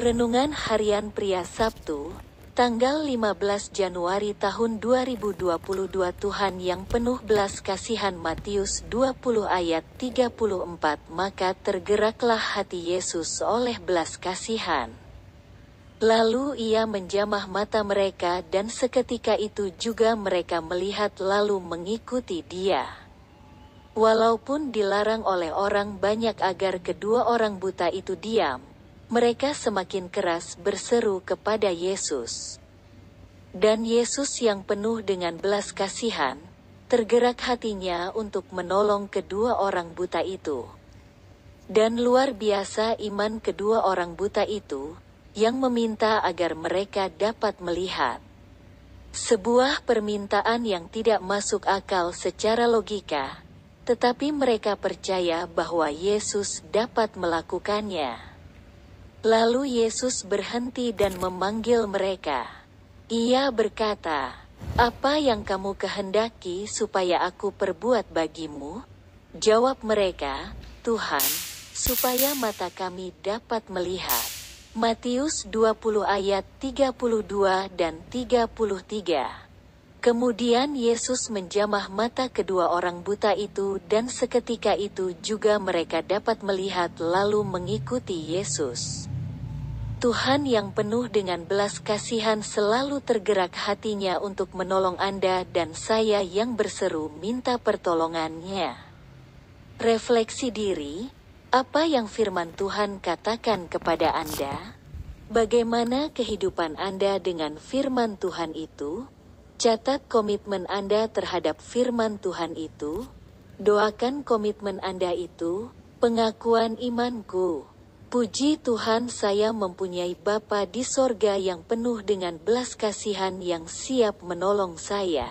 Renungan Harian Pria Sabtu, tanggal 15 Januari tahun 2022 Tuhan yang penuh belas kasihan Matius 20 ayat 34 Maka tergeraklah hati Yesus oleh belas kasihan. Lalu ia menjamah mata mereka dan seketika itu juga mereka melihat lalu mengikuti dia. Walaupun dilarang oleh orang banyak agar kedua orang buta itu diam, mereka semakin keras berseru kepada Yesus. Dan Yesus yang penuh dengan belas kasihan, tergerak hatinya untuk menolong kedua orang buta itu. Dan luar biasa iman kedua orang buta itu, yang meminta agar mereka dapat melihat. Sebuah permintaan yang tidak masuk akal secara logika, tetapi mereka percaya bahwa Yesus dapat melakukannya. Lalu Yesus berhenti dan memanggil mereka. Ia berkata, "Apa yang kamu kehendaki supaya aku perbuat bagimu?" Jawab mereka, "Tuhan, supaya mata kami dapat melihat." Matius 20 ayat 32 dan 33. Kemudian Yesus menjamah mata kedua orang buta itu dan seketika itu juga mereka dapat melihat lalu mengikuti Yesus. Tuhan yang penuh dengan belas kasihan selalu tergerak hatinya untuk menolong Anda dan saya yang berseru minta pertolongannya. Refleksi diri, apa yang firman Tuhan katakan kepada Anda? Bagaimana kehidupan Anda dengan firman Tuhan itu? Catat komitmen Anda terhadap firman Tuhan itu. Doakan komitmen Anda itu, pengakuan imanku. Puji Tuhan saya mempunyai Bapa di sorga yang penuh dengan belas kasihan yang siap menolong saya.